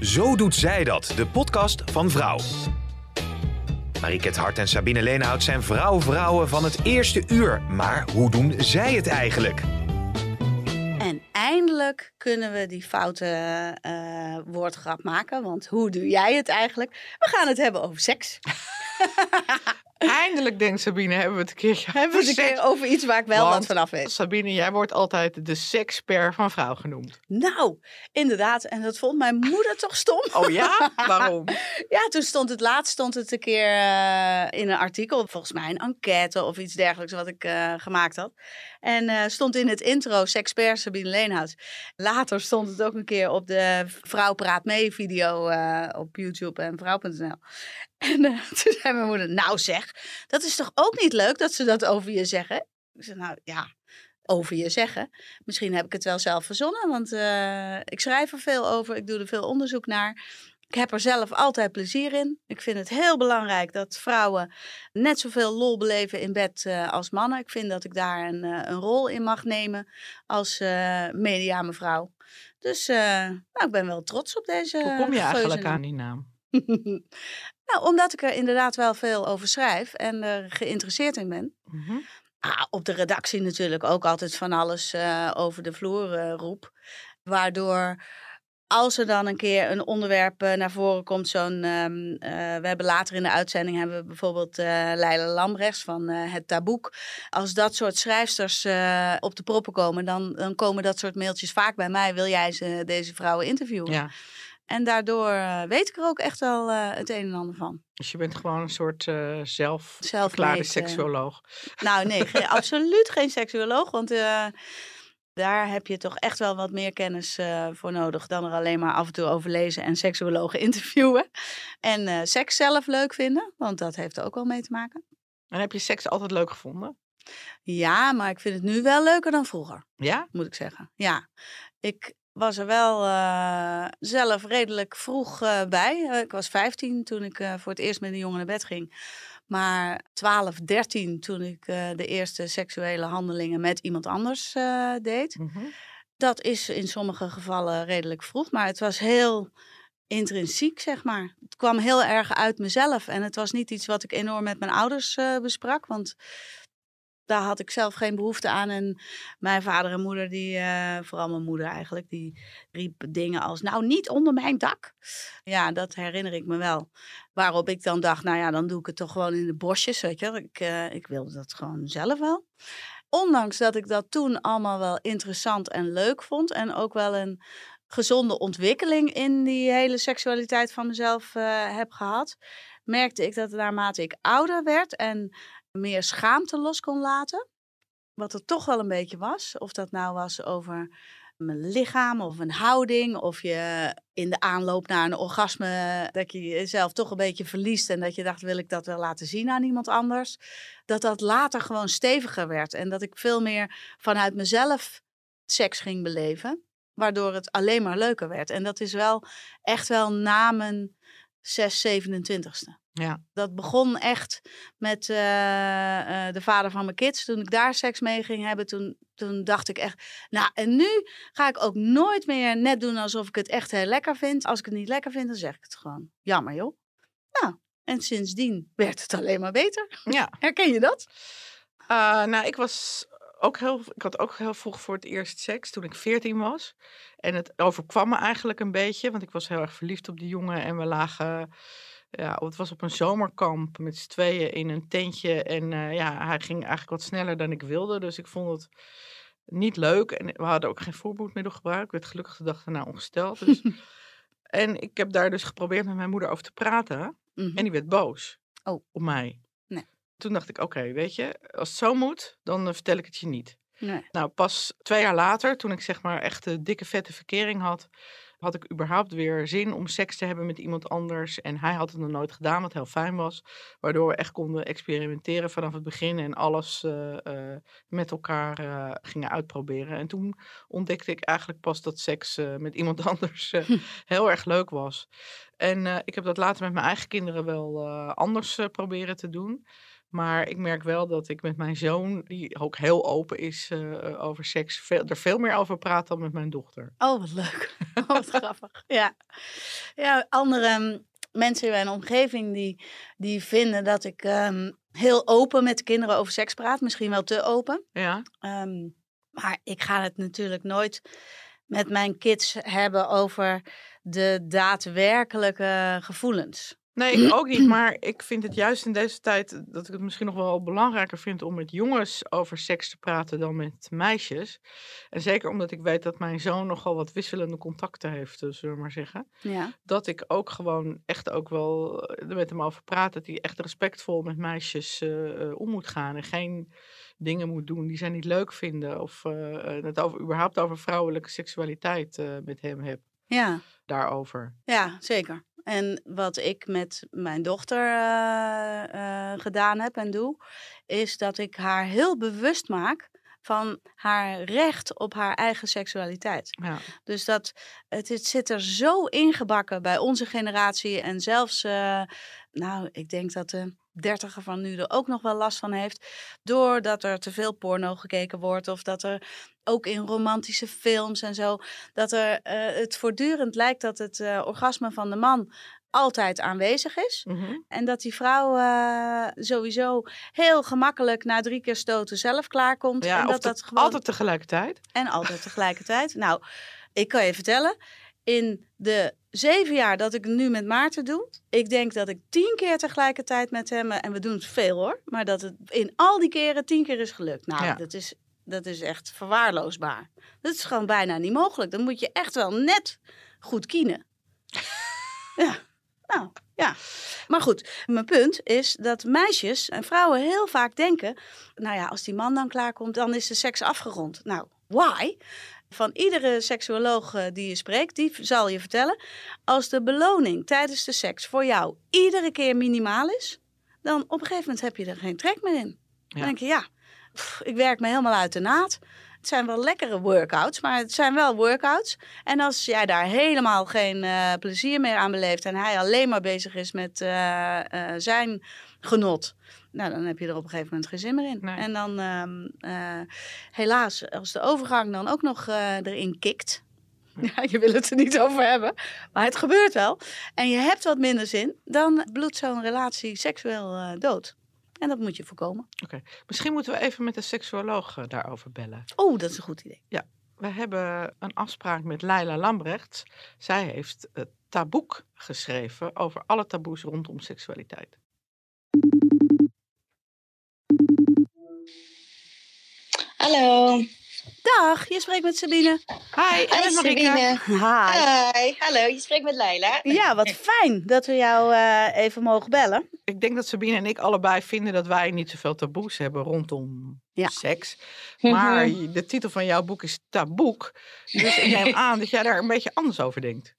Zo doet zij dat, de podcast van Vrouw. Mariket Hart en Sabine Leenhout zijn vrouw-vrouwen van het eerste uur. Maar hoe doen zij het eigenlijk? En eindelijk kunnen we die foute eh, woordgrap maken. Want hoe doe jij het eigenlijk? We gaan het hebben over seks. Eindelijk, denkt Sabine, hebben we het een keertje Hebben we het een keer over iets waar ik wel Want wat vanaf weet. Sabine, jij wordt altijd de sekspert van vrouw genoemd. Nou, inderdaad. En dat vond mijn moeder toch stom. Oh ja? Waarom? Ja, toen stond het laatst stond het een keer eh, in een artikel, volgens mij een enquête of iets dergelijks wat ik eh, gemaakt had. En eh, stond in het intro Sexpert Sabine Leenhout. Later stond het ook een keer op de Vrouw Praat Mee video eh, op YouTube en vrouw.nl. En eh, toen zei mijn moeder, nou zeg, dat is toch ook niet leuk dat ze dat over je zeggen? Ik zei, nou ja, over je zeggen. Misschien heb ik het wel zelf verzonnen, want ik schrijf er veel over. Ik doe er veel onderzoek naar. Ik heb er zelf altijd plezier in. Ik vind het heel belangrijk dat vrouwen net zoveel lol beleven in bed eh, als mannen. Ik vind dat ik daar een, eh, een rol in mag nemen als eh mediame vrouw. Dus nou, ik ben wel trots op deze Hoe kom je eigenlijk aan die naam? nou, omdat ik er inderdaad wel veel over schrijf en er geïnteresseerd in ben. Mhm. Ah, op de redactie natuurlijk ook altijd van alles over de vloer roep. Waardoor als er dan een keer een onderwerp eh, naar voren komt, zo'n. ehm, eh, we hebben later in de uitzending hebben we bijvoorbeeld eh Leila Lambrechts van Het Taboek. Als dat soort schrijfsters op de proppen komen, dan, dan komen dat soort mailtjes vaak bij mij. Wil jij ze, deze vrouwen interviewen? Ja, En daardoor weet ik er ook echt wel het een en ander van. dus je bent gewoon een soort eh zelf Zelf verklaarde seksuoloog. Nou, nee, geen- absoluut geen seksuoloog. Want daar heb je toch echt wel wat meer kennis eh, voor nodig dan er alleen maar af en toe over lezen en seksuologen interviewen. En eh, seks zelf leuk vinden, want dat heeft er ook wel mee te maken. En heb je seks altijd leuk gevonden? Ja, maar ik vind het nu wel leuker dan vroeger, Ja? moet ik zeggen. Ja, ik was er wel eh, zelf redelijk vroeg bij. Ik was 15 toen ik voor het eerst met een jongen naar bed ging. Maar 12, 13 toen ik eh, de eerste seksuele handelingen met iemand anders eh, deed. Mhm. Dat is in sommige gevallen redelijk vroeg, maar het was heel intrinsiek, zeg maar. Het kwam heel erg uit mezelf en het was niet iets wat ik enorm met mijn ouders eh, besprak, want daar had ik zelf geen behoefte aan. En mijn vader en moeder, die, eh, vooral mijn moeder eigenlijk, die riep dingen als, nou niet onder mijn dak. Ja, dat herinner ik me wel. Waarop ik dan dacht, nou ja, dan doe ik het toch gewoon in de bosjes, weet je. Ik, eh, ik wilde dat gewoon zelf wel. Ondanks dat ik dat toen allemaal wel interessant en leuk vond. En ook wel een gezonde ontwikkeling in die hele seksualiteit van mezelf eh, heb gehad. Merkte ik dat naarmate ik ouder werd en meer schaamte los kon laten. Wat er toch wel een beetje was. Of dat nou was over mijn lichaam of een houding. Of je in de aanloop naar een orgasme. dat je jezelf toch een beetje verliest. En dat je dacht: wil ik dat wel laten zien aan iemand anders? Dat dat later gewoon steviger werd. En dat ik veel meer vanuit mezelf seks ging beleven. Waardoor het alleen maar leuker werd. En dat is wel echt wel na mijn 6, 27ste. Ja. Dat begon echt met eh, eh, de vader van mijn kids. Toen ik daar seks mee ging hebben, toen, toen dacht ik echt... Nou, en nu ga ik ook nooit meer net doen alsof ik het echt heel lekker vind. Als ik het niet lekker vind, dan zeg ik het gewoon. Jammer joh. Nou, en sindsdien werd het alleen maar beter. Ja. Herken je dat? Eh, nou, ik was ook heel, ik had ook heel vroeg voor het eerst seks toen ik 14 was. En het overkwam me eigenlijk een beetje, want ik was heel erg verliefd op die jongen. En we lagen, ja, het was op een zomerkamp met z'n tweeën in een tentje. En eh, ja, hij ging eigenlijk wat sneller dan ik wilde. Dus ik vond het niet leuk. En we hadden ook geen voorboedmiddel gebruikt. Ik werd gelukkig de dag daarna ongesteld. Dus. en ik heb daar dus geprobeerd met mijn moeder over te praten. Mhm. En die werd boos Oh. op mij. Nee. Toen dacht ik, oké, weet je, als het zo moet, dan eh, vertel ik het je niet. Nee. Nou, pas twee jaar later, toen ik zeg maar echt de dikke vette verkering had, had ik überhaupt weer zin om seks te hebben met iemand anders. En hij had het nog nooit gedaan, wat heel fijn was. Waardoor we echt konden experimenteren vanaf het begin en alles uh, uh, met elkaar uh, gingen uitproberen. En toen ontdekte ik eigenlijk pas dat seks met iemand anders heel erg leuk was. En ik heb dat later met mijn eigen kinderen wel anders proberen te doen. Maar ik merk wel dat ik met mijn zoon, die ook heel open is uh, over seks, veel, er veel meer over praat dan met mijn dochter. Oh, wat leuk. Oh, wat grappig. Ja. ja, andere mm, mensen in mijn omgeving die, die vinden dat ik um, heel open met de kinderen over seks praat. Misschien wel te open. Ja. Um, maar ik ga het natuurlijk nooit met mijn kids hebben over de daadwerkelijke gevoelens. Nee, ik ook niet. Maar ik vind het juist in deze tijd dat ik het misschien nog wel belangrijker vind om met jongens over seks te praten dan met meisjes. En zeker omdat ik weet dat mijn zoon nogal wat wisselende contacten heeft, eh, zullen we maar zeggen. Ja. Dat ik ook gewoon echt ook wel eh, met hem over praat. Dat hij echt respectvol met meisjes uh, om moet gaan. En geen dingen moet doen die zij niet leuk vinden. Of uh, het over, überhaupt over vrouwelijke seksualiteit met hem heb. Ja. Daarover. Ja, zeker. En wat ik met mijn dochter uh, uh, gedaan heb en doe, is dat ik haar heel bewust maak van haar recht op haar eigen seksualiteit. Ja. Dus dat het, het, zit er zo ingebakken bij onze generatie en zelfs, uh, nou, ik denk dat de dertiger van nu er ook nog wel last van heeft, doordat er te veel porno gekeken wordt of dat er ook in romantische films en zo, dat er uh, het voortdurend lijkt dat het uh, orgasme van de man altijd aanwezig is. Mm -hmm. En dat die vrouw uh, sowieso heel gemakkelijk na drie keer stoten zelf klaarkomt. Ja, en dat dat gewoon... altijd tegelijkertijd. En altijd tegelijkertijd. nou, ik kan je vertellen, in de zeven jaar dat ik nu met Maarten doe, ik denk dat ik tien keer tegelijkertijd met hem, en we doen het veel hoor, maar dat het in al die keren tien keer is gelukt. Nou, ja. dat, is, dat is echt verwaarloosbaar. Dat is gewoon bijna niet mogelijk. Dan moet je echt wel net goed kienen. ja. Nou, ja. Maar goed, mijn punt is dat meisjes en vrouwen heel vaak denken... nou ja, als die man dan klaarkomt, dan is de seks afgerond. Nou, why? Van iedere seksuoloog eh, die je spreekt, die zal je vertellen... als de beloning tijdens de seks voor jou iedere keer minimaal is... dan op een gegeven moment heb je er geen trek meer in. Ja. Dan denk je, ja, pff, ik werk me helemaal uit de naad... Het zijn wel lekkere workouts, maar het zijn wel workouts. En als jij daar helemaal geen uh, plezier meer aan beleeft en hij alleen maar bezig is met uh, uh, zijn genot, nou, dan heb je er op een gegeven moment geen zin meer in. Nee. En dan, uh, helaas, als de overgang dan ook nog erin kikt. Ja, je wil het er niet over hebben, maar het gebeurt wel. En je hebt wat minder zin, dan bloedt zo'n relatie seksueel dood. En dat moet je voorkomen. Oké, okay. misschien moeten we even met de seksuoloog uh, daarover bellen. Oh, dat is een goed idee. Ja, we hebben een afspraak met Leila Lambrecht. Zij heeft het taboek geschreven over alle taboes rondom seksualiteit. Hallo. Dag, je spreekt met Sabine. Hi, en met Sabine. Hi. Hi. Hallo, je spreekt met Leila. Ja, wat fijn dat we jou uh, even mogen bellen. Ik denk dat Sabine en ik allebei vinden dat wij niet zoveel taboes hebben rondom ja. seks. Maar de titel van jouw boek is Taboek. Dus ik neem aan dat jij daar een beetje anders over denkt.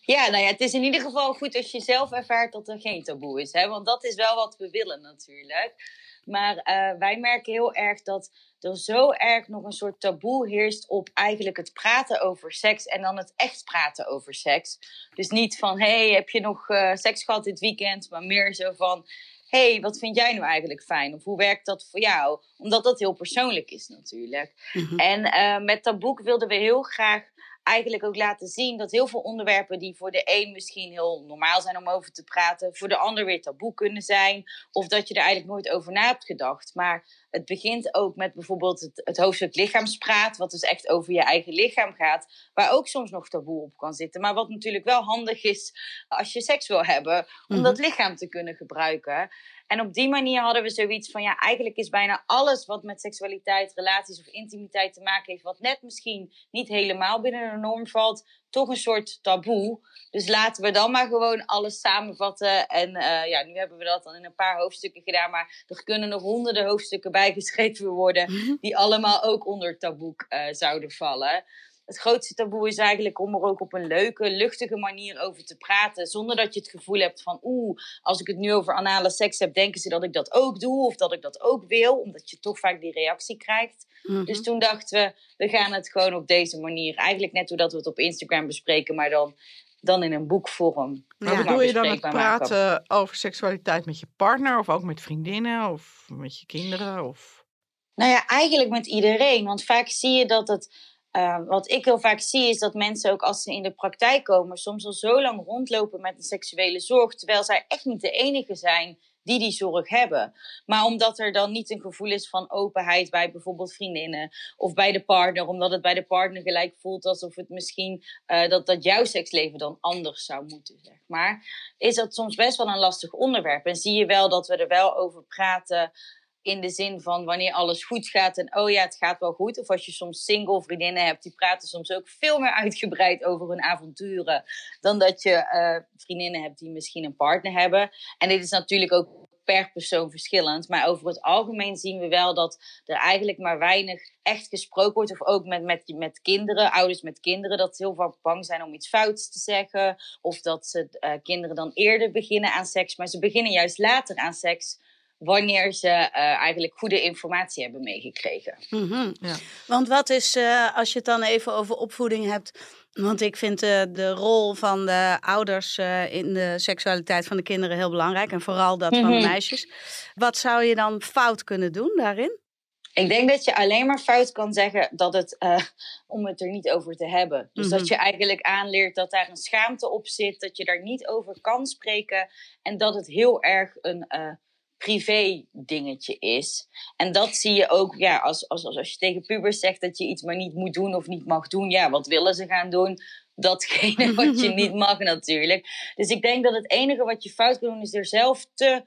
Ja, nou ja, het is in ieder geval goed als je zelf ervaart dat er geen taboe is. Hè? Want dat is wel wat we willen natuurlijk. Maar uh, wij merken heel erg dat er zo erg nog een soort taboe heerst op eigenlijk het praten over seks en dan het echt praten over seks. Dus niet van, hey, heb je nog uh, seks gehad dit weekend? Maar meer zo van, hey, wat vind jij nou eigenlijk fijn? Of hoe werkt dat voor jou? Omdat dat heel persoonlijk is natuurlijk. Mhm. En uh, met dat boek wilden we heel graag eigenlijk ook laten zien dat heel veel onderwerpen die voor de een misschien heel normaal zijn om over te praten, voor de ander weer taboe kunnen zijn. Of dat je er eigenlijk nooit over na hebt gedacht. Maar het begint ook met bijvoorbeeld het, het hoofdstuk lichaamspraat, wat dus echt over je eigen lichaam gaat, waar ook soms nog taboe op kan zitten. Maar wat natuurlijk wel handig is als je seks wil hebben, om Mhm. dat lichaam te kunnen gebruiken. En op die manier hadden we zoiets van, ja, eigenlijk is bijna alles wat met seksualiteit, relaties of intimiteit te maken heeft, wat net misschien niet helemaal binnen de norm valt, toch een soort taboe. Dus laten we dan maar gewoon alles samenvatten. En uh, ja, nu hebben we dat dan in een paar hoofdstukken gedaan, maar er kunnen nog honderden hoofdstukken bijgeschreven worden, die allemaal ook onder taboe uh, zouden vallen. Het grootste taboe is eigenlijk om er ook op een leuke, luchtige manier over te praten. Zonder dat je het gevoel hebt van, oeh, als ik het nu over anale seks heb, denken ze dat ik dat ook doe of dat ik dat ook wil. Omdat je toch vaak die reactie krijgt. Mhm. Dus toen dachten we, we gaan het gewoon op deze manier. Eigenlijk net hoe dat we het op Instagram bespreken, maar dan, dan in een boekvorm. Maar Ja. bedoel je dan het maken. praten over seksualiteit met je partner of ook met vriendinnen of met je kinderen? Of... Nou ja, eigenlijk met iedereen. Want vaak zie je dat het. Eh, wat ik heel vaak zie is dat mensen ook als ze in de praktijk komen, soms al zo lang rondlopen met een seksuele zorg, terwijl zij echt niet de enige zijn die die zorg hebben. Maar omdat er dan niet een gevoel is van openheid bij bijvoorbeeld vriendinnen of bij de partner, omdat het bij de partner gelijk voelt alsof het misschien eh, dat, dat jouw seksleven dan anders zou moeten, maar, is dat soms best wel een lastig onderwerp. En zie je wel dat we er wel over praten in de zin van wanneer alles goed gaat en oh ja, het gaat wel goed. Of als je soms single vriendinnen hebt, die praten soms ook veel meer uitgebreid over hun avonturen dan dat je eh, vriendinnen hebt die misschien een partner hebben. En dit is natuurlijk ook per persoon verschillend. Maar over het algemeen zien we wel dat er eigenlijk maar weinig echt gesproken wordt. Of ook met, met, met kinderen, ouders met kinderen, dat ze heel vaak bang zijn om iets fouts te zeggen. Of dat ze eh, kinderen dan eerder beginnen aan seks. Maar ze beginnen juist later aan seks wanneer ze eh, eigenlijk goede informatie hebben meegekregen. Mhm. Ja. Want wat is, eh, als je het dan even over opvoeding hebt. Want ik vind eh, de rol van de ouders eh, in de seksualiteit van de kinderen heel belangrijk. En vooral dat van de Mhm. meisjes. Wat zou je dan fout kunnen doen daarin? Ik denk dat je alleen maar fout kan zeggen dat het, eh, om het er niet over te hebben. Dus Mhm. dat je eigenlijk aanleert dat daar een schaamte op zit, dat je daar niet over kan spreken en dat het heel erg een eh, privé dingetje is. En dat zie je ook, ja, als, als, als, als je tegen pubers zegt dat je iets maar niet moet doen of niet mag doen, ja, wat willen ze gaan doen? Datgene wat je niet mag natuurlijk. Dus ik denk dat het enige wat je fout kan doen is er zelf te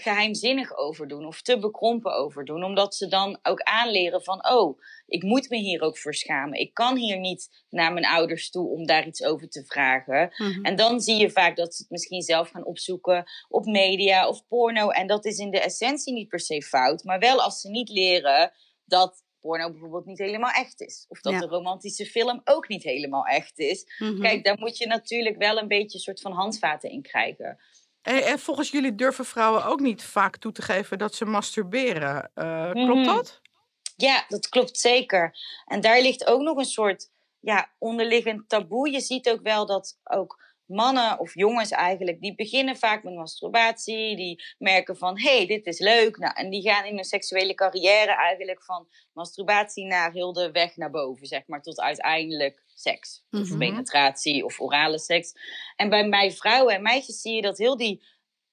geheimzinnig over doen of te bekrompen over doen. Omdat ze dan ook aanleren van, oh, ik moet me hier ook voor schamen. Ik kan hier niet naar mijn ouders toe om daar iets over te vragen. Mhm. En dan zie je vaak dat ze het misschien zelf gaan opzoeken op media of porno. En dat is in de essentie niet per se fout. Maar wel als ze niet leren dat porno bijvoorbeeld niet helemaal echt is. Of dat Ja. de romantische film ook niet helemaal echt is. Mhm. Kijk, daar moet je natuurlijk wel een beetje een soort van handvaten in krijgen. En, en volgens jullie durven vrouwen ook niet vaak toe te geven dat ze masturberen. Eh, klopt Mhm. dat? Ja, dat klopt zeker. En daar ligt ook nog een soort ja, onderliggend taboe. Je ziet ook wel dat ook mannen of jongens eigenlijk, die beginnen vaak met masturbatie. Die merken van, hé, hey, dit is leuk. Nou, en die gaan in hun seksuele carrière eigenlijk van masturbatie naar heel de weg naar boven, zeg maar, tot uiteindelijk seks. Of Mhm. penetratie of orale seks. En bij mij vrouwen en meisjes zie je dat heel die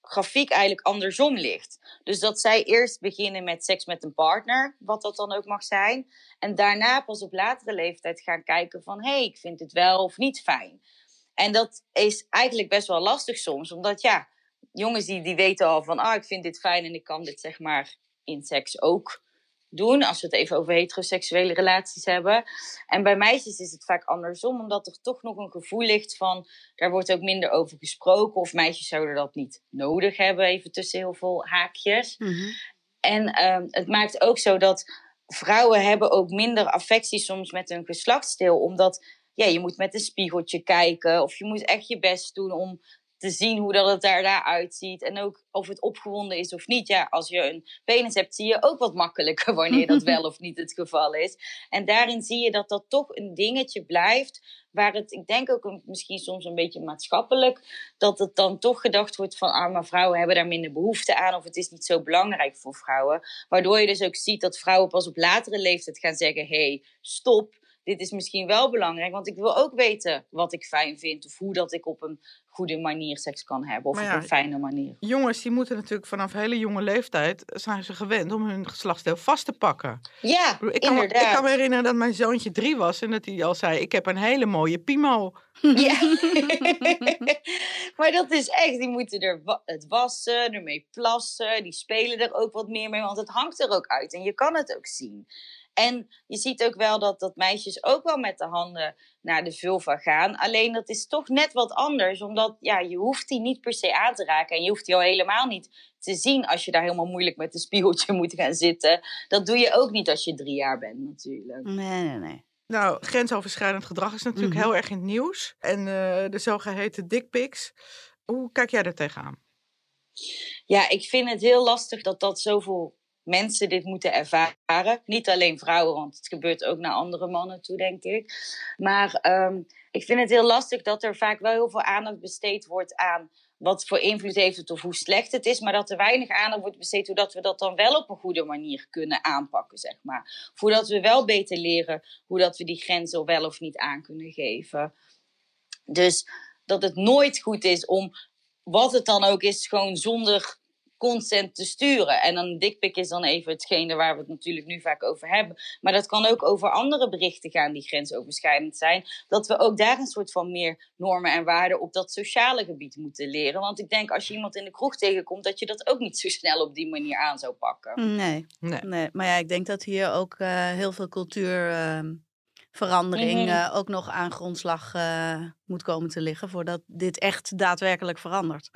grafiek eigenlijk andersom ligt. Dus dat zij eerst beginnen met seks met een partner, wat dat dan ook mag zijn. En daarna pas op latere leeftijd gaan kijken van... hé, hey, ik vind het wel of niet fijn. En dat is eigenlijk best wel lastig soms. Omdat ja, jongens die, die weten al van... ah, ik vind dit fijn en ik kan dit zeg maar in seks ook doen. Als we het even over heteroseksuele relaties hebben. En bij meisjes is het vaak andersom. Omdat er toch nog een gevoel ligt van... daar wordt ook minder over gesproken. Of meisjes zouden dat niet nodig hebben. Even tussen heel veel haakjes. Mhm. En ehm, het maakt ook zo dat vrouwen hebben ook minder affectie soms met hun geslachtsdeel. Omdat ja, je moet met een spiegeltje kijken. Of je moet echt je best doen om te zien hoe dat het daar, daar uitziet. En ook of het opgewonden is of niet. Ja, als je een penis hebt, zie je ook wat makkelijker wanneer dat wel of niet het geval is. En daarin zie je dat dat toch een dingetje blijft. Waar het, ik denk ook een, misschien soms een beetje maatschappelijk, dat het dan toch gedacht wordt van arme vrouwen hebben daar minder behoefte aan. Of het is niet zo belangrijk voor vrouwen. Waardoor je dus ook ziet dat vrouwen pas op latere leeftijd gaan zeggen: hey, stop. Dit is misschien wel belangrijk, want ik wil ook weten wat ik fijn vind. Of hoe dat ik op een goede manier seks kan hebben. Of op een fijne manier. Jongens, die moeten natuurlijk vanaf hele jonge leeftijd... zijn ze gewend om hun geslachtsdeel vast te pakken. Ja, Ik, kan, me- inderdaad. ik kan me herinneren dat mijn zoontje drie was... en dat hij al zei, ik heb een hele mooie pimo. Ja. maar dat is echt, die moeten er wa- het wassen, ermee plassen. Die spelen er ook wat meer mee, want het hangt er ook uit. En je kan het ook zien. En je ziet ook wel dat, dat meisjes ook wel met de handen naar de vulva gaan. Alleen dat is toch net wat anders. Omdat ja, je hoeft die niet per se aan te raken. En je hoeft die al helemaal niet te zien als je daar helemaal moeilijk met een spiegeltje moet gaan zitten. Dat doe je ook niet als je drie jaar bent natuurlijk. Nee, nee, nee. Nou, grensoverschrijdend gedrag is natuurlijk Mhm. heel erg in het nieuws. En eh, de zogeheten dickpics. Hoe kijk jij daar tegenaan? Ja, ik vind het heel lastig dat dat zoveel mensen dit moeten ervaren. Niet alleen vrouwen, want het gebeurt ook naar andere mannen toe, denk ik. Maar ehm, ik vind het heel lastig dat er vaak wel heel veel aandacht besteed wordt aan wat voor invloed heeft het of hoe slecht het is, maar dat er weinig aandacht wordt besteed hoe dat we dat dan wel op een goede manier kunnen aanpakken, zeg maar. Voordat we wel beter leren hoe dat we die grenzen wel of niet aan kunnen geven. Dus dat het nooit goed is om, wat het dan ook is, gewoon zonder consent te sturen. En een dikpik is dan even hetgene waar we het natuurlijk nu vaak over hebben. Maar dat kan ook over andere berichten gaan die grensoverschrijdend zijn. Dat we ook daar een soort van meer normen en waarden op dat sociale gebied moeten leren. Want ik denk als je iemand in de kroeg tegenkomt, dat je dat ook niet zo snel op die manier aan zou pakken. Nee, Nee. nee. Maar ja, ik denk dat hier ook eh, heel veel cultuurverandering Mhm. eh, ook nog aan grondslag eh, moet komen te liggen voordat dit echt daadwerkelijk verandert.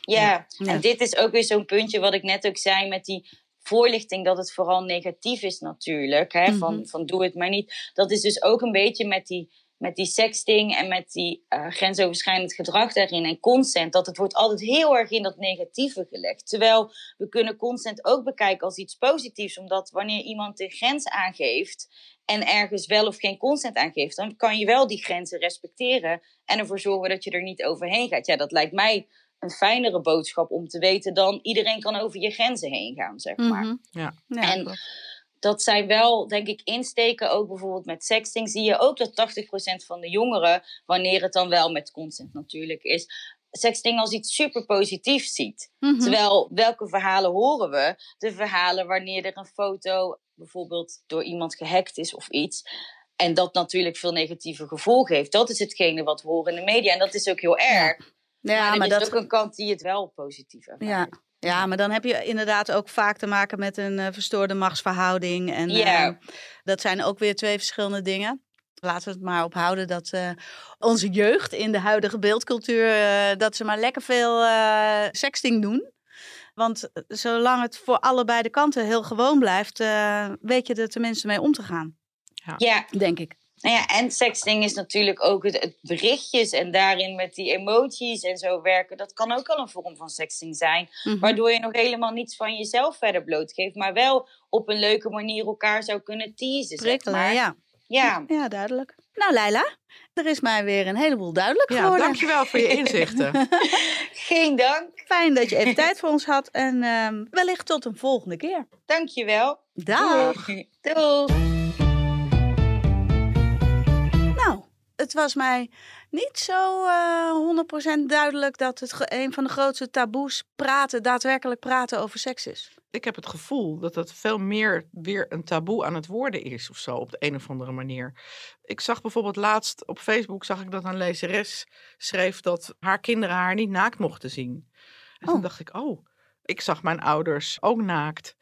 Ja, Ja. en dit is ook weer zo'n puntje wat ik net ook zei met die voorlichting dat het vooral negatief is natuurlijk. Hè? van, Mhm. van doe het maar niet. Dat is dus ook een beetje met die, met die sexting en met die eh, grensoverschrijdend gedrag daarin en consent. Dat het wordt altijd heel erg in dat negatieve gelegd. Terwijl we kunnen consent ook bekijken als iets positiefs. Omdat wanneer iemand een grens aangeeft en ergens wel of geen consent aangeeft, dan kan je wel die grenzen respecteren en ervoor zorgen dat je er niet overheen gaat. Ja, dat lijkt mij een fijnere boodschap om te weten dan iedereen kan over je grenzen heen gaan, zeg maar. Mhm. Ja. Ja, En klopt. Dat zijn wel, denk ik, insteken. Ook bijvoorbeeld met sexting zie je ook dat 80% van de jongeren, wanneer het dan wel met consent natuurlijk is, sexting als iets super positiefs ziet. Mhm. Terwijl, welke verhalen horen we? De verhalen wanneer er een foto bijvoorbeeld door iemand gehackt is of iets. En dat natuurlijk veel negatieve gevolgen heeft. Dat is hetgene wat we horen in de media. En dat is ook heel erg. ja, maar maar is dat, ook een kant die het wel positief ervaart. Ja. Ja, maar dan heb je inderdaad ook vaak te maken met een eh, verstoorde machtsverhouding. En eh, dat zijn ook weer twee verschillende dingen. Laten we het maar ophouden dat eh, onze jeugd in de huidige beeldcultuur, dat ze maar lekker veel sexting doen. Want zolang het voor allebei de kanten heel gewoon blijft, weet je er tenminste mee om te gaan, Ja, denk ik. Nou ja, en sexting is natuurlijk ook het, het berichtjes en daarin met die emoties en zo werken. Dat kan ook al een vorm van sexting zijn. Mhm. Waardoor je nog helemaal niets van jezelf verder blootgeeft. Maar wel op een leuke manier elkaar zou kunnen teasen. zeg Prikkelen, maar. ja. Ja. Ja, duidelijk. Nou, Leila, er is mij weer een heleboel duidelijk Ja, geworden. dankjewel voor je inzichten. Geen dank. Fijn dat je even tijd voor ons had en ehm, wellicht tot een volgende keer. Dankjewel. Dag. Doeg. Nou, het was mij niet zo eh 100% duidelijk dat het een van de grootste taboes praten, daadwerkelijk praten over seks is. ik heb het gevoel dat het veel meer weer een taboe aan het worden is of zo op de een of andere manier. Ik zag bijvoorbeeld laatst op Facebook zag ik dat een lezeres schreef dat haar kinderen haar niet naakt mochten zien. En toen Oh. dacht ik, oh, ik zag mijn ouders ook naakt.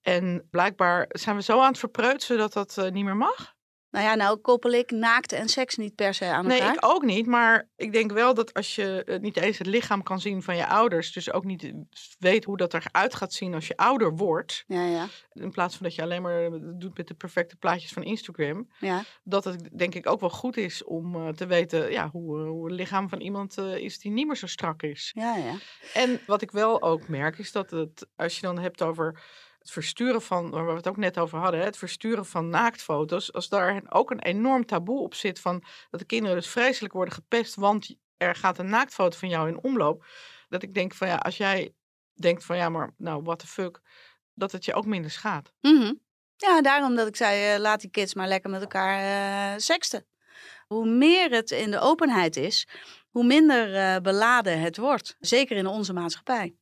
En blijkbaar zijn we zo aan het verpreutsen dat dat eh, niet meer mag. Nou ja, nou koppel ik naakt en seks niet per se aan Nee, elkaar. ik ook niet. Maar ik denk wel dat als je niet eens het lichaam kan zien van je ouders, dus ook niet weet hoe dat eruit gaat zien als je ouder wordt, Ja, ja, in plaats van dat je alleen maar doet met de perfecte plaatjes van Instagram, ja. dat het denk ik ook wel goed is om eh, te weten ja, hoe, eh, hoe het lichaam van iemand eh, is die niet meer zo strak is. Ja, ja. En wat ik wel ook merk is dat het, als je dan hebt over het versturen van, waar we het ook net over hadden, het versturen van naaktfoto's, als daar ook een enorm taboe op zit van dat de kinderen dus vreselijk worden gepest, want er gaat een naaktfoto van jou in omloop, dat ik denk van ja, als jij denkt van ja, maar nou, what the fuck, dat het je ook minder schaadt. Mhm. Ja, daarom dat ik zei, eh, laat die kids maar lekker met elkaar eh seksten. Hoe meer het in de openheid is, hoe minder eh, beladen het wordt. Zeker in onze maatschappij.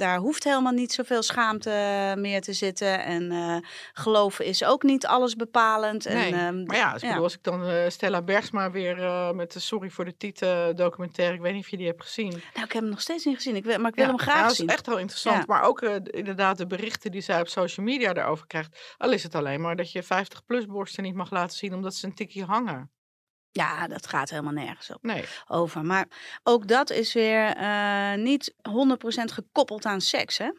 Daar hoeft helemaal niet zoveel schaamte eh, meer te zitten. En eh geloven is ook niet alles bepalend. En, Nee, ehm, maar ja, ja. bedoel, als ik dan eh, Stella Bergsma weer met de Sorry voor de Tieten documentaire, ik weet niet of je die hebt gezien. Nou, ik heb hem nog steeds niet gezien. Ik wil, maar ik wil Ja, hem graag ja, dat zien. is echt wel interessant. Ja. Maar ook inderdaad de berichten die zij op social media daarover krijgt. Al is het alleen maar dat je 50-plus borsten niet mag laten zien omdat ze een tikje hangen. Ja, dat gaat helemaal nergens op. Nee. over. Maar ook dat is weer eh, niet 100% gekoppeld aan seks. Hè?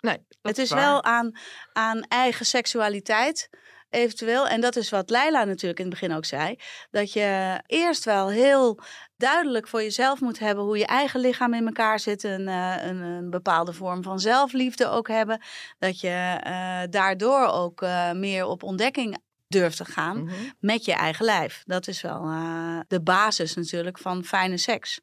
nee dat het is waar. wel aan, aan eigen seksualiteit eventueel, en dat is wat Leila natuurlijk in het begin ook zei, dat je eerst wel heel duidelijk voor jezelf moet hebben hoe je eigen lichaam in elkaar zit, een, uh, een, een, bepaalde vorm van zelfliefde ook hebben, dat je uh, daardoor ook uh, meer op ontdekking durft te gaan Mhm. met je eigen lijf. Dat is wel de basis natuurlijk van fijne seks.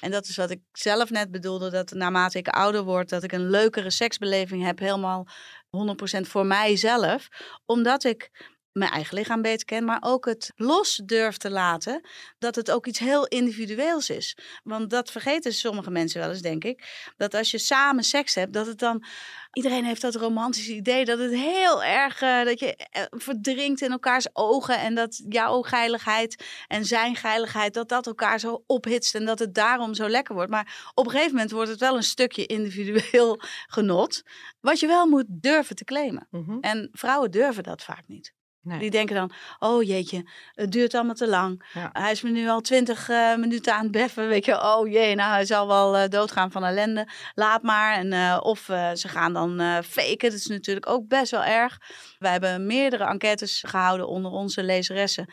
En dat is wat ik zelf net bedoelde, dat naarmate ik ouder word, dat ik een leukere seksbeleving heb, helemaal 100% voor mijzelf. Omdat ik mijn eigen lichaam beter ken, maar ook het los durf te laten dat het ook iets heel individueels is. Want dat vergeten sommige mensen wel eens, denk ik. Dat als je samen seks hebt, dat het dan. Iedereen heeft dat romantische idee dat het heel erg. Uh, dat je uh, verdrinkt in elkaars ogen. En dat jouw geiligheid en zijn geiligheid. dat dat elkaar zo ophitst. En dat het daarom zo lekker wordt. Maar op een gegeven moment wordt het wel een stukje individueel genot. Wat je wel moet durven te claimen. Mm -hmm. En vrouwen durven dat vaak niet. Nee. Die denken dan, oh jeetje, het duurt allemaal te lang. Ja. Hij is me nu al twintig uh, minuten aan het beffen. Weet je, oh jee, nou hij zal wel uh, doodgaan van ellende. Laat maar. En, uh, of ze gaan dan faken. Dat is natuurlijk ook best wel erg. Wij hebben meerdere enquêtes gehouden onder onze lezeressen.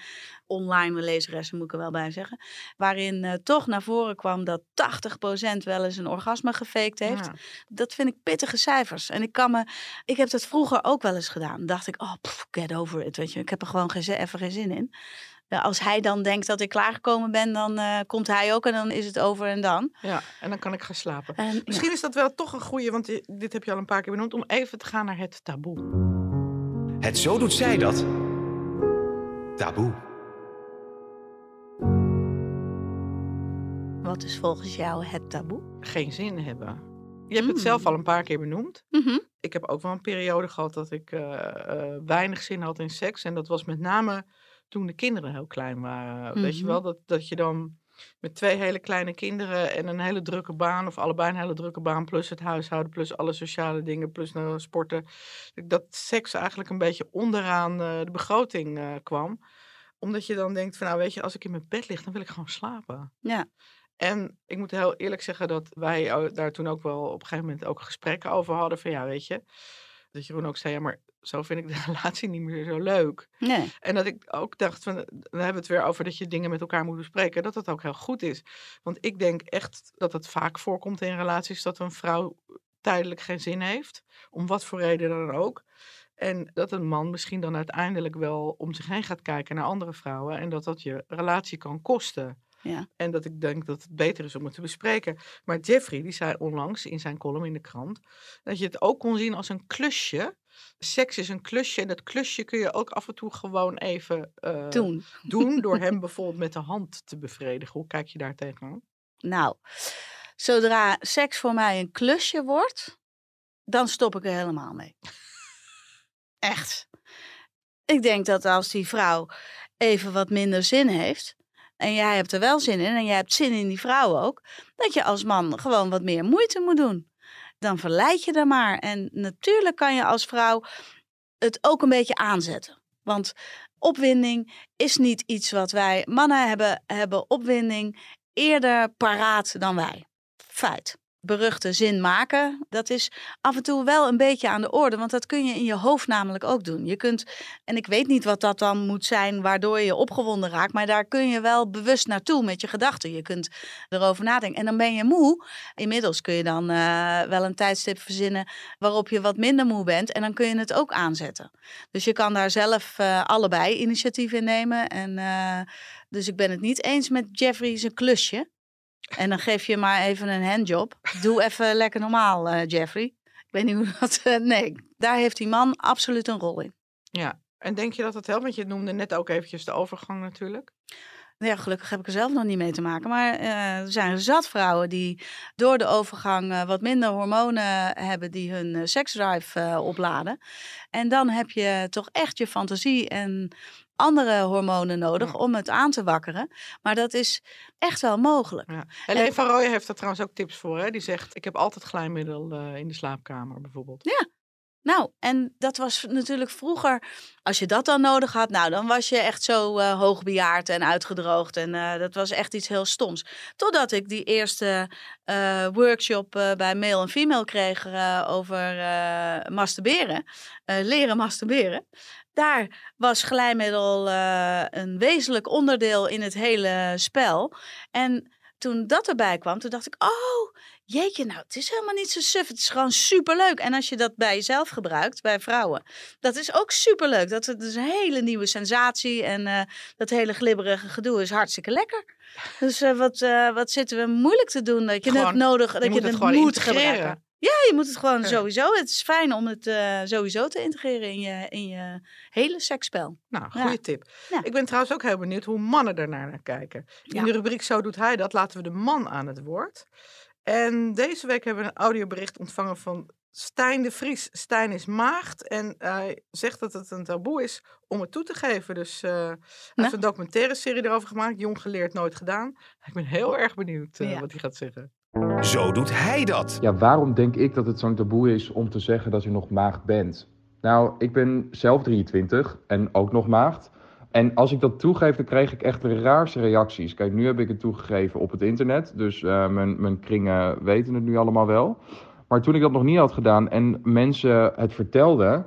Online lezeressen moet ik er wel bij zeggen. Waarin toch naar voren kwam dat 80% wel eens een orgasme gefaked heeft. Ja. Dat vind ik pittige cijfers. En ik kan me, ik heb dat vroeger ook wel eens gedaan. Dan dacht ik, oh, pff, get over it. Weet je, ik heb er gewoon geen, even geen zin in. Als hij dan denkt dat ik klaargekomen ben, dan uh, komt hij ook en dan is het over en dan. Ja, en dan kan ik gaan slapen. En, Misschien is dat wel toch een goede, want dit heb je al een paar keer benoemd, om even te gaan naar het taboe. Het zo doet zij dat. Taboe. Wat is volgens jou het taboe? Geen zin hebben. Je hebt het zelf al een paar keer benoemd. Mm -hmm. Ik heb ook wel een periode gehad dat ik uh, uh, weinig zin had in seks. En dat was met name toen de kinderen heel klein waren. Mm -hmm. Weet je wel, dat, dat je dan met twee hele kleine kinderen en een hele drukke baan, of allebei een hele drukke baan, plus het huishouden, plus alle sociale dingen, plus nou, sporten, dat seks eigenlijk een beetje onderaan uh, de begroting kwam. Omdat je dan denkt van, nou weet je, als ik in mijn bed lig, dan wil ik gewoon slapen. Ja. En ik moet heel eerlijk zeggen dat wij daar toen ook wel op een gegeven moment ook gesprekken over hadden. Van ja, weet je, dat Jeroen ook zei, ja, maar zo vind ik de relatie niet meer zo leuk. Nee. En dat ik ook dacht, van, dan hebben we het weer over dat je dingen met elkaar moet bespreken. Dat dat ook heel goed is. Want ik denk echt dat het vaak voorkomt in relaties dat een vrouw tijdelijk geen zin heeft. Om wat voor reden dan ook. En dat een man misschien dan uiteindelijk wel om zich heen gaat kijken naar andere vrouwen. En dat dat je relatie kan kosten. Ja. En dat ik denk dat het beter is om het te bespreken. Maar Jeffrey, die zei onlangs in zijn column in de krant, dat je het ook kon zien als een klusje. Seks is een klusje en dat klusje kun je ook af en toe gewoon even uh, doen. doen. Door hem bijvoorbeeld met de hand te bevredigen. Hoe kijk je daar tegenaan? Nou, zodra seks voor mij een klusje wordt, dan stop ik er helemaal mee. Echt. Ik denk dat als die vrouw even wat minder zin heeft, en jij hebt er wel zin in en jij hebt zin in die vrouw ook, dat je als man gewoon wat meer moeite moet doen. Dan verleid je er maar. En natuurlijk kan je als vrouw het ook een beetje aanzetten. Want opwinding is niet iets wat wij. Mannen hebben, hebben opwinding eerder paraat dan wij. Feit beruchte zin maken, dat is af en toe wel een beetje aan de orde. Want dat kun je in je hoofd namelijk ook doen. Je kunt, en ik weet niet wat dat dan moet zijn waardoor je opgewonden raakt, maar daar kun je wel bewust naartoe met je gedachten. Je kunt erover nadenken. En dan ben je moe. Inmiddels kun je dan uh, wel een tijdstip verzinnen waarop je wat minder moe bent. En dan kun je het ook aanzetten. Dus je kan daar zelf uh, allebei initiatief in nemen. En, uh, dus ik ben het niet eens met Jeffrey zijn klusje. En dan geef je maar even een handjob. Doe even lekker normaal, uh, Jeffrey. Ik weet niet hoe dat... Uh, nee, daar heeft die man absoluut een rol in. Ja, en denk je dat het helpt? Want je noemde net ook eventjes de overgang natuurlijk. Ja, gelukkig heb ik er zelf nog niet mee te maken. Maar uh, er zijn zat vrouwen die door de overgang uh, wat minder hormonen hebben die hun uh, seksdrive opladen. En dan heb je toch echt je fantasie en andere hormonen nodig ja. om het aan te wakkeren. Maar dat is echt wel mogelijk. Ja. En, van Rooyen heeft daar trouwens ook tips voor. Hè? Die zegt, ik heb altijd glijmiddel in de slaapkamer bijvoorbeeld. Ja, Nou, en dat was natuurlijk vroeger, als je dat dan nodig had, nou, dan was je echt zo eh, hoogbejaard en uitgedroogd. En eh, dat was echt iets heel stoms. Totdat ik die eerste eh, workshop eh, bij Male en Female kreeg eh, over eh, masturberen, eh, leren masturberen. Daar was glijmiddel eh, een wezenlijk onderdeel in het hele spel. En toen dat erbij kwam, toen dacht ik, oh, jeetje, nou, het is helemaal niet zo suf. Het is gewoon superleuk. En als je dat bij jezelf gebruikt, bij vrouwen, dat is ook superleuk. Dat is dus een hele nieuwe sensatie. En eh, dat hele glibberige gedoe is hartstikke lekker. Dus eh, wat, wat zitten we moeilijk te doen? Dat je het Gewoon- nodig, dat je, het het moet integreren. gebruiken. Ja, je moet het gewoon sowieso. Het is fijn om het eh, sowieso te integreren in je, in je hele seksspel. Nou, Ja. goede tip. Ja. Ik ben trouwens ook heel benieuwd hoe mannen daarnaar naar kijken. In Ja. de rubriek Zo doet hij dat laten we de man aan het woord. En deze week hebben we een audiobericht ontvangen van Stijn de Vries. Stijn is maagd en hij zegt dat het een taboe is om het toe te geven. Dus eh hij Nou. heeft een documentaire serie erover gemaakt. Jong geleerd, nooit gedaan. Ik ben heel erg benieuwd eh, wat hij gaat zeggen. Zo doet hij dat. Ja, waarom denk ik dat het zo'n taboe is om te zeggen dat je nog maagd bent? Nou, ik ben zelf 23 en ook nog maagd. En als ik dat toegeef, dan kreeg ik echt de raarste reacties. Kijk, nu heb ik het toegegeven op het internet, dus eh, mijn, mijn kringen weten het nu allemaal wel. Maar toen ik dat nog niet had gedaan en mensen het vertelden,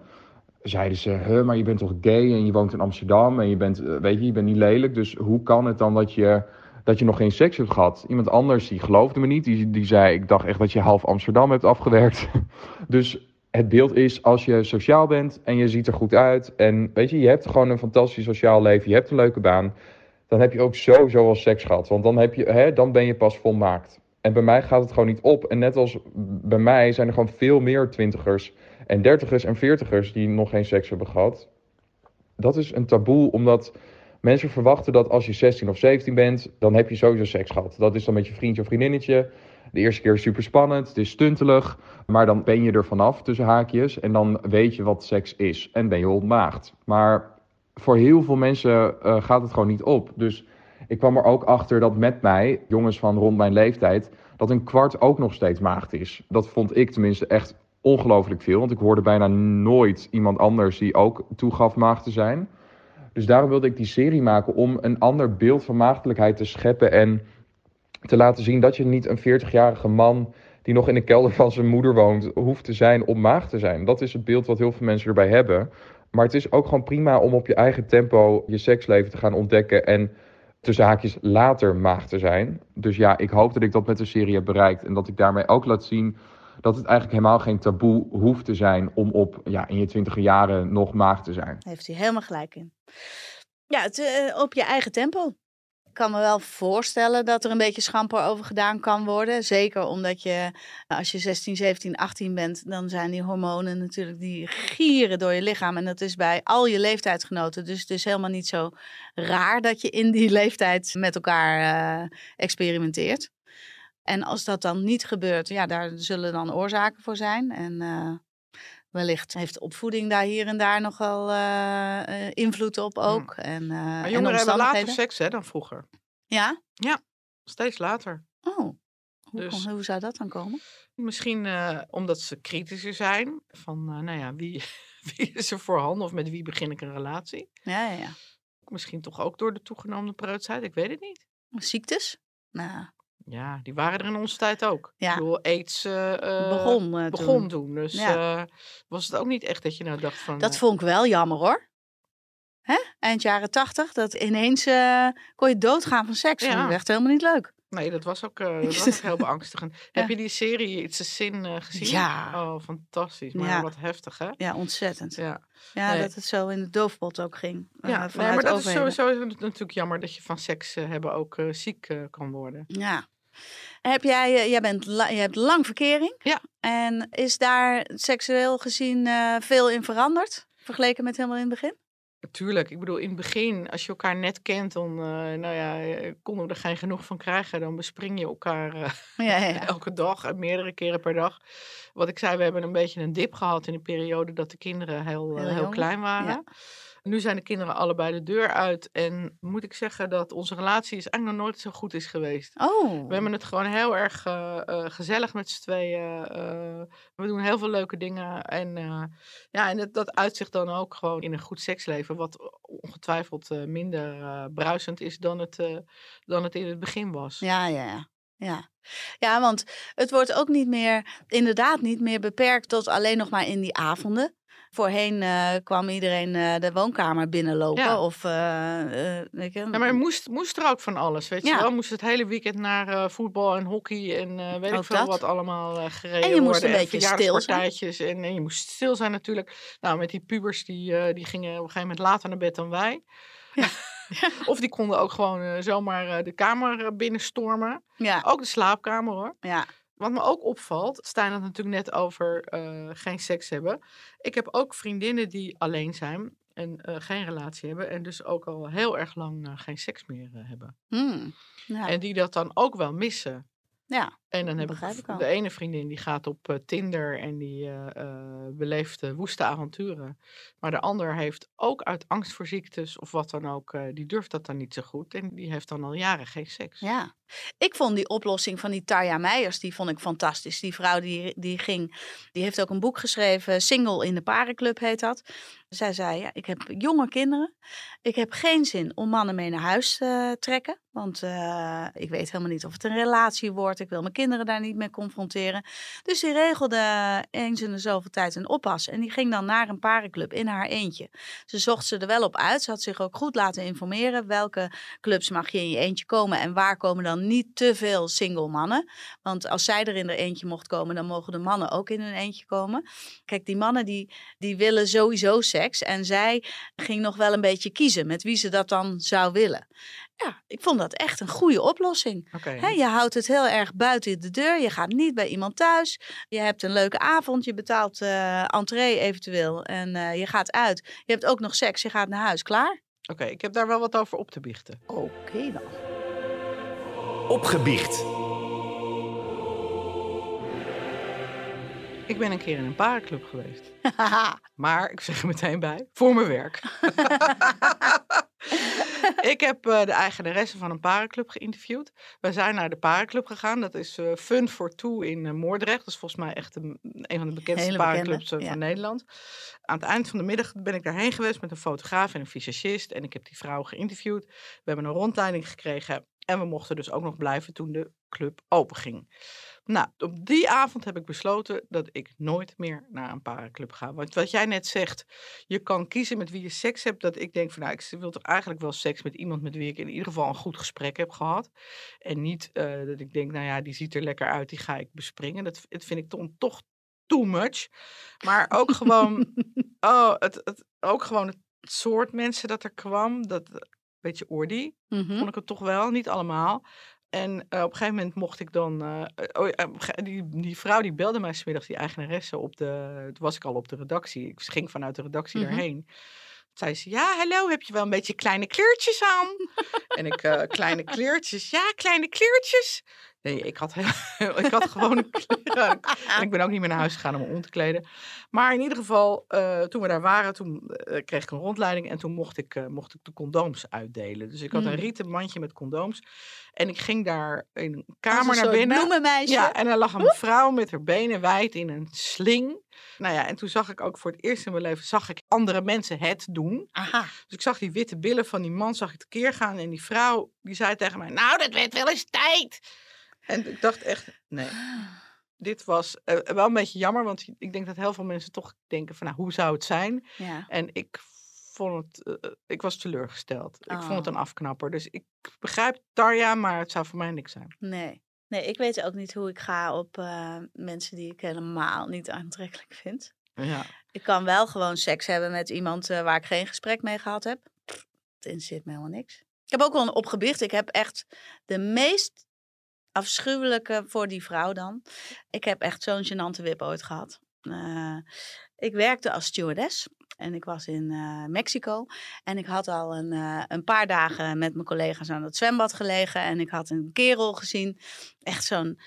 zeiden ze, huh, maar je bent toch gay en je woont in Amsterdam en je bent, eh, weet je, je bent niet lelijk. Dus hoe kan het dan dat je, dat je nog geen seks hebt gehad? Iemand anders die geloofde me niet, die, die zei, ik dacht echt dat je half Amsterdam hebt afgewerkt. dus het beeld is, als je sociaal bent en je ziet er goed uit en weet je, je hebt gewoon een fantastisch sociaal leven, je hebt een leuke baan, dan heb je ook sowieso wel seks gehad. Want dan, heb je, hè, dan ben je pas volmaakt. En bij mij gaat het gewoon niet op. En net als bij mij zijn er gewoon veel meer twintigers en dertigers en veertigers die nog geen seks hebben gehad. Dat is een taboe, omdat mensen verwachten dat als je 16 of 17 bent, dan heb je sowieso seks gehad. Dat is dan met je vriendje of vriendinnetje. De eerste keer is super spannend, het is stuntelig, maar dan ben je er vanaf tussen haakjes en dan weet je wat seks is en ben je ontmaagd. Maar voor heel veel mensen eh, gaat het gewoon niet op. Dus ik kwam er ook achter dat met mij, jongens van rond mijn leeftijd, dat een kwart ook nog steeds maagd is. Dat vond ik tenminste echt ongelooflijk veel, want ik hoorde bijna nooit iemand anders die ook toegaf maagd te zijn. Dus daarom wilde ik die serie maken om een ander beeld van maagdelijkheid te scheppen en te laten zien dat je niet een 40-jarige man die nog in de kelder van zijn moeder woont, hoeft te zijn om maagd te zijn. Dat is het beeld wat heel veel mensen erbij hebben. Maar het is ook gewoon prima om op je eigen tempo je seksleven te gaan ontdekken en tussen haakjes later maagd te zijn. Dus ja, ik hoop dat ik dat met de serie heb bereikt en dat ik daarmee ook laat zien dat het eigenlijk helemaal geen taboe hoeft te zijn om op, ja, in je twintiger jaren nog maagd te zijn. Heeft hij helemaal gelijk in. Ja, eh, op je eigen tempo. Ik kan me wel voorstellen dat er een beetje schamper over gedaan kan worden. Zeker omdat je, als je 16, 17, 18 bent, dan zijn die hormonen natuurlijk, die gieren door je lichaam. En dat is bij al je leeftijdsgenoten. Dus het is helemaal niet zo raar dat je in die leeftijd met elkaar eh, experimenteert. En als dat dan niet gebeurt, ja, daar zullen dan oorzaken voor zijn. En eh, wellicht heeft opvoeding daar hier en daar nogal eh, eh, invloed op ook. En, Maar en jongeren hebben later seks hè, dan vroeger. Ja? Steeds later. Oh, hoe, Dus- kon- hoe zou dat dan komen? Misschien omdat ze kritischer zijn. Van, nou ja, wie, wie is er voorhanden of met wie begin ik een relatie? Ja, ja, ja. Misschien toch ook door de toegenomen preutsheid, ik weet het niet. Ziektes? Nou, Ja, die waren er in onze tijd ook. Ja. Ik bedoel, aids eh, eh, begon, eh, begon toen. toen. Dus Ja. was het ook niet echt dat je nou dacht van... Dat vond ik wel jammer hoor. Hè? Eind jaren tachtig, dat ineens kon je doodgaan van seks. Ja. Vond ik echt helemaal niet leuk. Nee, dat was ook, eh, dat was ook heel beangstigend. Heb je die serie It's a Sin gezien? Ja. Oh, fantastisch. Maar Ja. wat heftig, hè? Ja, ontzettend. Ja, Ja, nee. dat het zo in de doofpot ook ging. eh, ja nee, maar dat is sowieso natuurlijk jammer dat je van seks eh, hebben ook ziek kan worden. Ja. Heb jij, jij bent la- je hebt lang verkering. Ja. En is daar seksueel gezien veel in veranderd? Vergeleken met helemaal in het begin? Tuurlijk, ik bedoel, in het begin, als je elkaar net kent, dan eh, nou ja, eh, konden we er geen genoeg van krijgen. Dan bespring je elkaar eh, Ja, elke dag en meerdere keren per dag. Wat ik zei, we hebben een beetje een dip gehad in de periode dat de kinderen heel, Heel klein waren. Nu zijn de kinderen allebei de deur uit. En moet ik zeggen dat onze relatie is eigenlijk nog nooit zo goed is geweest. Oh. We hebben het gewoon heel erg eh, eh, gezellig met z'n tweeën. eh, we doen heel veel leuke dingen. En, ja, en dat, dat uitzicht dan ook gewoon in een goed seksleven. Wat ongetwijfeld minder bruisend is dan het, dan het in het begin was. Ja, ja, ja. Ja. ja, want het wordt ook niet meer, inderdaad niet meer beperkt tot alleen nog maar in die avonden. Voorheen eh, kwam iedereen eh, de woonkamer binnenlopen. Ja. Of, eh, weet je, Ja, maar er moest, moest er ook van alles, weet je Ja. wel. Moest het hele weekend naar voetbal en hockey en weet ik veel dat. wat allemaal gereden En je moest worden. een beetje stil zijn. En, en je moest stil zijn natuurlijk. Nou, met die pubers, die, die gingen op een gegeven moment later naar bed dan wij. of die konden ook gewoon zomaar de kamer binnenstormen. Ja, Ook de slaapkamer hoor. ja. Wat me ook opvalt, Stijn had het natuurlijk net over eh, geen seks hebben. Ik heb ook vriendinnen die alleen zijn en eh, geen relatie hebben. En dus ook al heel erg lang eh, geen seks meer hebben. Hmm. ja. En die dat dan ook wel missen. ja. En dan heb begrijp ik de ene vriendin die gaat op eh, Tinder en die eh, beleeft woeste avonturen. Maar de ander heeft ook uit angst voor ziektes of wat dan ook, die durft dat dan niet zo goed. En die heeft dan al jaren geen seks. Ja, ik vond die oplossing van die Tarja Meijers, die vond ik fantastisch. Die vrouw die, die ging, die heeft ook een boek geschreven, Single in de Parenclub heet dat. Zij zei, ja, ik heb jonge kinderen. Ik heb geen zin om mannen mee naar huis te trekken. Want ik weet helemaal niet of het een relatie wordt. Ik wil mijn kinderen daar niet mee confronteren. Dus die regelde eens in de zoveel tijd een oppas. En die ging dan naar een parenclub in haar eentje. Ze zocht ze er wel op uit. Ze had zich ook goed laten informeren. Welke clubs mag je in je eentje komen en waar komen dan niet te veel single mannen. Want als zij er in er eentje mocht komen, dan mogen de mannen ook in hun eentje komen. Kijk, die mannen die, die willen sowieso seks. En zij ging nog wel een beetje kiezen met wie ze dat dan zou willen. Ja, ik vond dat echt een goede oplossing. Oké. Hè, je houdt het heel erg buiten de deur. Je gaat niet bij iemand thuis. Je hebt een leuke avond. Je betaalt eh entree eventueel. En eh, je gaat uit. Je hebt ook nog seks. Je gaat naar huis. Klaar? Oké, ik heb daar wel wat over op te biechten. Oké dan. Opgebiecht. Ik ben een keer in een parenclub geweest. Maar ik zeg er meteen bij, voor mijn werk. ik heb eh, de eigenaresse van een parenclub geïnterviewd. We zijn naar de parenclub gegaan. Dat is eh, Fun for Two in eh, Moordrecht. Dat is volgens mij echt een, een van de bekendste Hele bekende, parenclubs ja. van Nederland. Aan het eind van de middag ben ik daarheen geweest met een fotograaf en een visagist. En ik heb die vrouw geïnterviewd. We hebben een rondleiding gekregen. En we mochten dus ook nog blijven toen de club open ging. Nou, op die avond heb ik besloten dat ik nooit meer naar een parenclub ga. Want wat jij net zegt, je kan kiezen met wie je seks hebt. Dat ik denk van, nou, ik wil toch eigenlijk wel seks met iemand met wie ik in ieder geval een goed gesprek heb gehad. En niet eh, dat ik denk, nou ja, die ziet er lekker uit, die ga ik bespringen. Dat, dat vind ik dan toch too much. Maar ook gewoon, oh, het, het, ook gewoon het soort mensen dat er kwam. Dat, beetje oordie Mhm. vond ik het toch wel, niet allemaal. En eh, op een gegeven moment mocht ik dan. eh, eh, oh, die, die vrouw die belde mij smiddags, die eigenaresse, op de. Toen was ik al op de redactie. Ik ging vanuit de redactie daarheen. Toen zei ze: Ja, hallo, heb je wel een beetje kleine kleurtjes aan? en ik, kleine kleurtjes. Ja, kleine kleurtjes. Nee, ik had, heel, ik had gewoon een kleur aan. En ik ben ook niet meer naar huis gegaan om me om te kleden. Maar in ieder geval, eh, toen we daar waren, toen eh, kreeg ik een rondleiding en toen mocht ik, eh, mocht ik de condooms uitdelen. Dus ik had een Mm. rieten mandje met condooms. En ik ging daar in een kamer een naar binnen. bloemenmeisje. Ja, en er lag een vrouw met haar benen wijd in een sling. Nou ja, en toen zag ik ook voor het eerst in mijn leven, zag ik andere mensen het doen. Aha. Dus ik zag die witte billen van die man, zag ik tekeer gaan. En die vrouw, die zei tegen mij, nou, dat werd wel eens tijd. En ik dacht echt, nee. Dit was eh, wel een beetje jammer, want ik denk dat heel veel mensen toch denken van, nou, hoe zou het zijn? Ja. En ik vond het, eh, ik was teleurgesteld. Ik vond het Oh. een afknapper. Dus ik begrijp Tarja, maar het zou voor mij niks zijn. Nee. Nee, ik weet ook niet hoe ik ga op eh, mensen die ik helemaal niet aantrekkelijk vind. Ja. Ik kan wel gewoon seks hebben met iemand waar ik geen gesprek mee gehad heb. Het interesseert me helemaal niks. Ik heb ook wel een opgebicht. Ik heb echt de meest afschuwelijke voor die vrouw dan. Ik heb echt zo'n gênante wip ooit gehad. Eh, ik werkte als stewardess en ik was in eh, Mexico. En ik had al een, eh, een paar dagen met mijn collega's aan het zwembad gelegen. En ik had een kerel gezien. Echt zo'n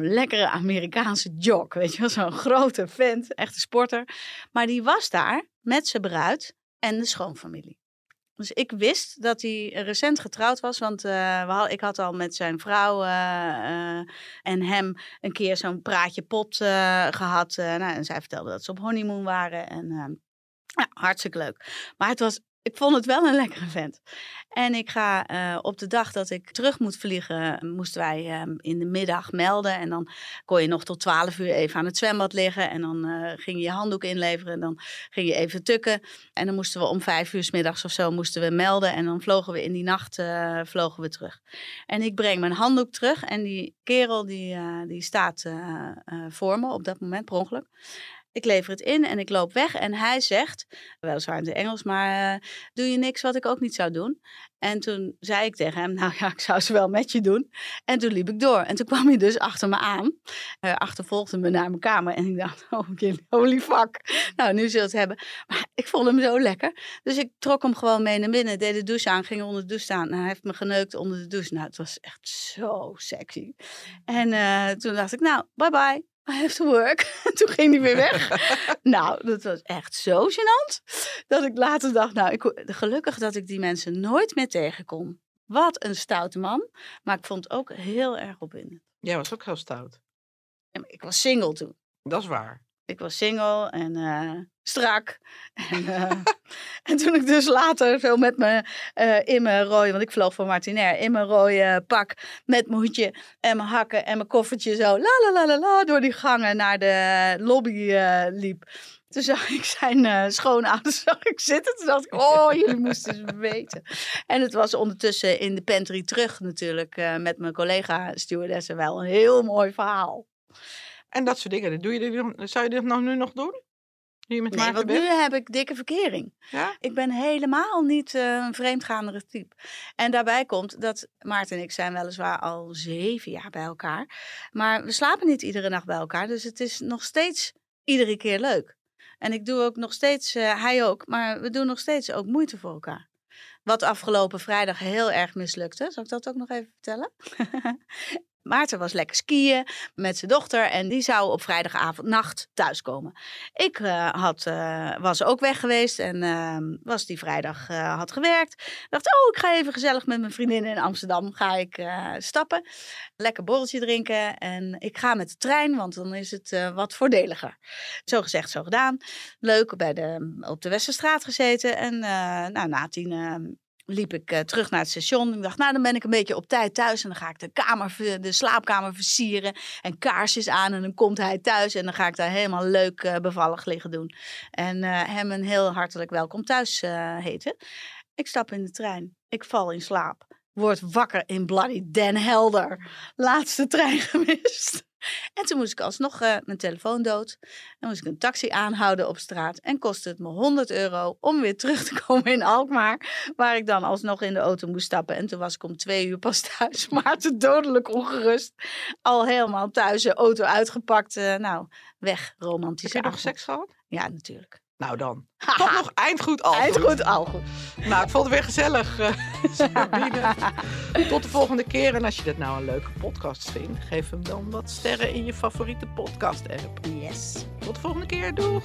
lekkere Amerikaanse jock, weet je wel. Zo'n grote vent, echte sporter. Maar die was daar met zijn bruid en de schoonfamilie. Dus ik wist dat hij recent getrouwd was, want uh, we had, ik had al met zijn vrouw uh, uh, en hem een keer zo'n praatje pot gehad. nou, en zij vertelde dat ze op honeymoon waren en ja, hartstikke leuk. Maar het was ik vond het wel een lekkere vent. En ik ga uh, op de dag dat ik terug moet vliegen, moesten wij uh, in de middag melden. En dan kon je nog tot 12 uur even aan het zwembad liggen. En dan uh, ging je je handdoek inleveren. En dan ging je even tukken. En dan moesten we om vijf uur s middags of zo moesten we melden. En dan vlogen we in die nacht vlogen we terug. En ik breng mijn handdoek terug. En die kerel die, die staat voor me op dat moment, per ongeluk. Ik lever het in en ik loop weg. En hij zegt, weliswaar in het Engels, maar uh, doe je niks wat ik ook niet zou doen? En toen zei ik tegen hem, nou ja, ik zou ze wel met je doen. En toen liep ik door. En toen kwam hij dus achter me aan. Hij achtervolgde me naar mijn kamer. En ik dacht, oh holy fuck. Nou, nu zult het hebben. Maar ik vond hem zo lekker. Dus ik trok hem gewoon mee naar binnen. Deed de douche aan, ging onder de douche staan. En hij heeft me geneukt onder de douche. Nou, het was echt zo sexy. En uh, toen dacht ik, nou, bye bye. I have to work. En toen ging hij weer weg. nou, dat was echt zo gênant. Dat ik later dacht, nou, ik, gelukkig dat ik die mensen nooit meer tegenkom. Wat een stoute man. Maar ik vond het ook heel erg opwindend. Jij was ook heel stout. Ik was single toen. Dat is waar. Ik was single en uh, strak. En, uh, en, toen ik dus later zo met me uh, in mijn rode, want ik vloog van Martinair, in mijn rode pak met mijn hoedje en mijn hakken en mijn koffertje zo la la la la, la door die gangen naar de lobby liep. Toen zag ik zijn schoonouders zag ik zitten. Toen dacht ik, oh, jullie moesten eens weten. En het was ondertussen in de pantry terug natuurlijk met mijn collega stewardessen wel een heel mooi verhaal. En dat soort dingen. Doe je zou je dit nog, nu nog doen? Nu met nee, want nu heb ik dikke verkering. Ja? Ik ben helemaal niet uh, een vreemdgaandere type. En daarbij komt dat Maarten en ik zijn weliswaar al zeven jaar bij elkaar. Maar we slapen niet iedere nacht bij elkaar. Dus het is nog steeds iedere keer leuk. En ik doe ook nog steeds, uh, hij ook, maar we doen nog steeds ook moeite voor elkaar. Wat afgelopen vrijdag heel erg mislukte. Zal ik dat ook nog even vertellen? Maarten was lekker skiën met zijn dochter en die zou op vrijdagavond nacht thuiskomen. Ik uh, had, uh, was ook weg geweest en uh, was die vrijdag had gewerkt. dacht, oh, ik ga even gezellig met mijn vriendinnen in Amsterdam ga ik stappen. Lekker borreltje drinken en ik ga met de trein, want dan is het wat voordeliger. Zo gezegd, zo gedaan. Leuk bij de, op de Westerstraat gezeten en nou, na tien liep ik uh, terug naar het station. Ik dacht, nou, dan ben ik een beetje op tijd thuis. En dan ga ik de, kamer, de slaapkamer versieren. En kaarsjes aan. En dan komt hij thuis. En dan ga ik daar helemaal leuk uh, bevallig liggen doen. En uh, hem een heel hartelijk welkom thuis heten. Ik stap in de trein. Ik val in slaap. Word wakker in Bloody Den Helder. Laatste trein gemist. En toen moest ik alsnog uh, mijn telefoon dood. Dan moest ik een taxi aanhouden op straat. En kostte het me 100 euro om weer terug te komen in Alkmaar. Waar ik dan alsnog in de auto moest stappen. En toen was ik om twee uur pas thuis. Maar te dodelijk ongerust. Al helemaal thuis, de auto uitgepakt. Uh, nou, weg, romantisch. Heb je nog seks gehad? Ja, natuurlijk. Nou dan. Toch nog eindgoed al Eindgoed al goed. Nou, ik vond het weer gezellig. Uh, Tot de volgende keer. En als je dit nou een leuke podcast vindt, geef hem dan wat sterren in je favoriete podcast app. Yes. Tot de volgende keer. Doeg.